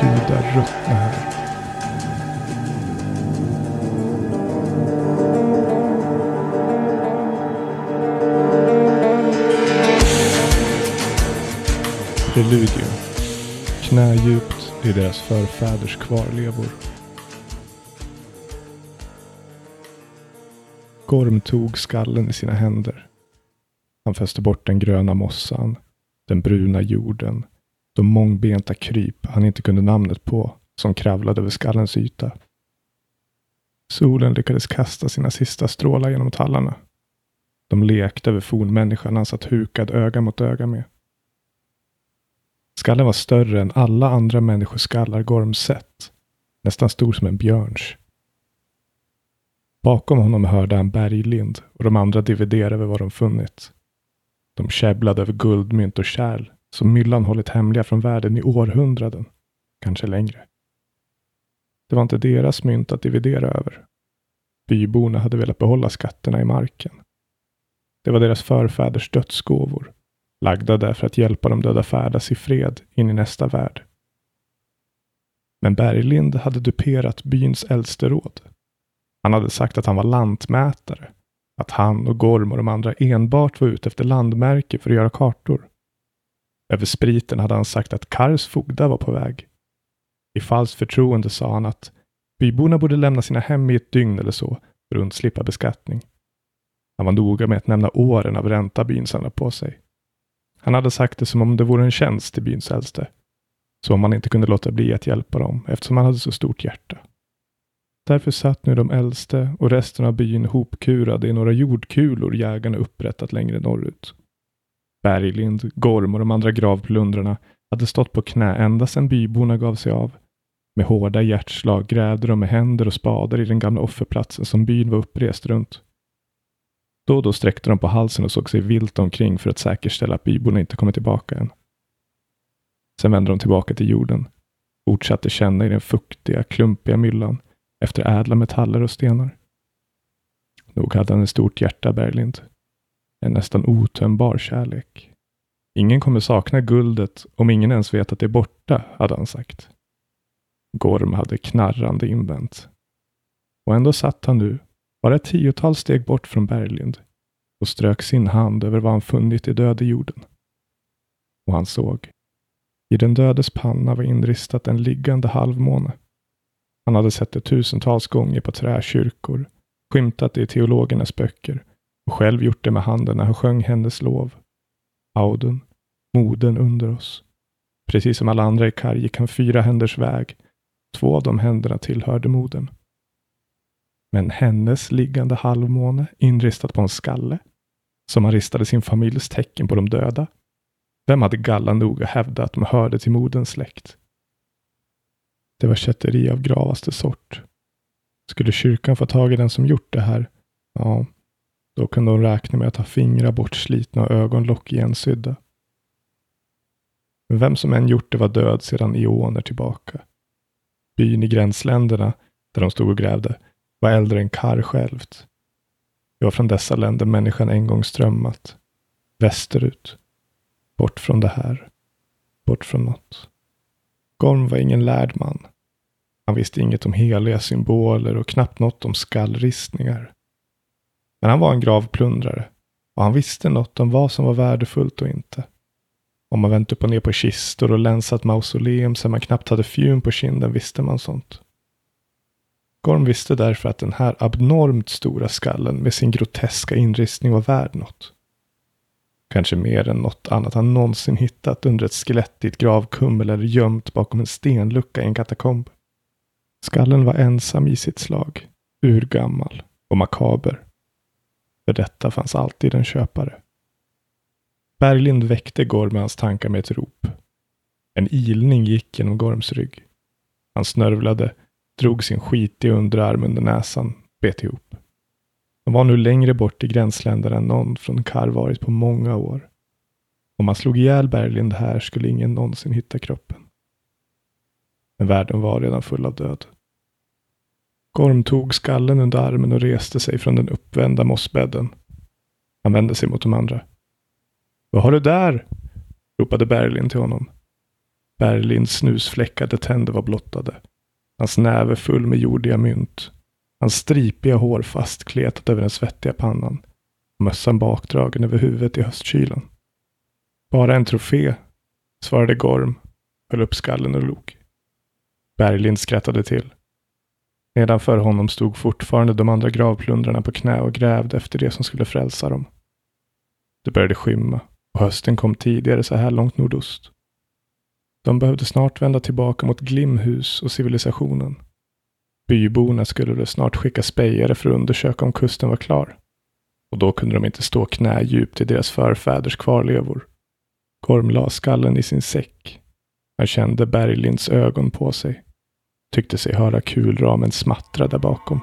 Gudar ruttna här. Preludium. Knädjupt i deras förfäders kvarlevor. Gorm tog skallen i sina händer. Han fäste bort den gröna mossan, den bruna jorden, de mångbenta kryp han inte kunde namnet på, som kravlade över skallens yta. Solen lyckades kasta sina sista strålar genom tallarna. De lekte över fornmänniskan han satt hukad öga mot öga med. Skallen var större än alla andra människoskallar Gorm sett. Nästan stor som en björns. Bakom honom hörde han berglind och de andra dividerade över vad de funnit. De käbblade över guldmynt och kärl som myllan hållit hemliga från världen i århundraden, kanske längre. Det var inte deras mynt att dividera över. Byborna hade velat behålla skatterna i marken. Det var deras förfäders dödsgåvor lagda där för att hjälpa de döda färdas i fred in i nästa värld. Men Berglind hade duperat byns äldste råd. Han hade sagt att han var lantmätare, att han och Gorm och de andra enbart var ute efter landmärke för att göra kartor. Över spriten hade han sagt att Kars fogda var på väg. I falskt förtroende sa han att byborna borde lämna sina hem i ett dygn eller så för att undslippa beskattning. Han var noga med att nämna åren av ränta byn samlade på sig. Han hade sagt det som om det vore en tjänst till byns äldste. Så man inte kunde låta bli att hjälpa dem eftersom han hade så stort hjärta. Därför satt nu de äldste och resten av byn hopkurade i några jordkulor jägarna upprättat längre norrut. Berglind, Gorm och de andra gravplundrarna hade stått på knä ända sedan byborna gav sig av. Med hårda hjärtslag grävde de med händer och spadar i den gamla offerplatsen som byn var upprest runt. Då och då sträckte de på halsen och såg sig vilt omkring för att säkerställa att byborna inte kommer tillbaka än. Sen vände de tillbaka till jorden, fortsatte känna i den fuktiga, klumpiga myllan efter ädla metaller och stenar. Nog hade han ett stort hjärta, Berglind. En nästan otömbar kärlek. Ingen kommer sakna guldet om ingen ens vet att det är borta, hade han sagt. Gorm hade knarrande invänt. Och ändå satt han nu bara ett tiotal steg bort från Berglind och strök sin hand över vad han funnit i döde jorden. Och han såg. I den dödes panna var inristat en liggande halvmåne. Han hade sett det tusentals gånger på träkyrkor, skymtat det i teologernas böcker och själv gjort det med handen när han sjöng hennes lov. Audun, moden under oss. Precis som alla andra i Kar gick han fyra händers väg. Två av de händerna tillhörde modern. Men hennes liggande halvmåne inristat på en skalle, som han ristade sin familjs tecken på de döda. Vem hade Galla nog att hävda att de hörde till moderns släkt? Det var kätteri av gravaste sort. Skulle kyrkan få tag i den som gjort det här, ja, då kunde hon räkna med att ha fingrar bortslitna och ögonlock igensydda. Men vem som än gjort det var död sedan eoner tillbaka. Byn i gränsländerna, där de stod och grävde, var äldre än Kar självt. Det var från dessa länder människan en gång strömmat. Västerut. Bort från det här. Bort från något. Gorm var ingen lärd man. Han visste inget om heliga symboler och knappt något om skallristningar. Men han var en gravplundrare och han visste något om vad som var värdefullt och inte. Om man vänt upp och ner på kistor och länsat mausoleum sen man knappt hade fjun på kinden visste man sånt. Gorm visste därför att den här abnormt stora skallen med sin groteska inristning var värd något. Kanske mer än något annat han någonsin hittat under ett skelett i ett gravkummel eller gömt bakom en stenlucka i en katakomb. Skallen var ensam i sitt slag, urgammal och makaber. För detta fanns alltid en köpare. Berglind väckte Gorm med hans tankar med ett rop. En ilning gick genom Gorms rygg. Han snörvlade drog sin skitiga underarm under näsan, bet ihop. De var nu längre bort i gränsländerna än någon från Kar varit på många år. Om man slog ihjäl Berglind här skulle ingen någonsin hitta kroppen. Men världen var redan full av död. Gorm tog skallen under armen och reste sig från den uppvända mossbädden. Han vände sig mot de andra. Vad har du där? ropade Berglind till honom. Berlinds snusfläckade tänder var blottade. Hans näve full med jordiga mynt. Hans stripiga hår fastkletat över den svettiga pannan. Och mössan bakdragen över huvudet i höstkylan. Bara en trofé, svarade Gorm, höll upp skallen och log. Berglind skrattade till. Nedanför honom stod fortfarande de andra gravplundrarna på knä och grävde efter det som skulle frälsa dem. Det började skymma och hösten kom tidigare så här långt nordost. De behövde snart vända tillbaka mot Glimhus och civilisationen. Byborna skulle väl snart skicka spejare för att undersöka om kusten var klar. Och då kunde de inte stå knädjupt i deras förfäders kvarlevor. Gorm la skallen i sin säck. Han kände Berglinds ögon på sig. Tyckte sig höra kulramen smattra där bakom.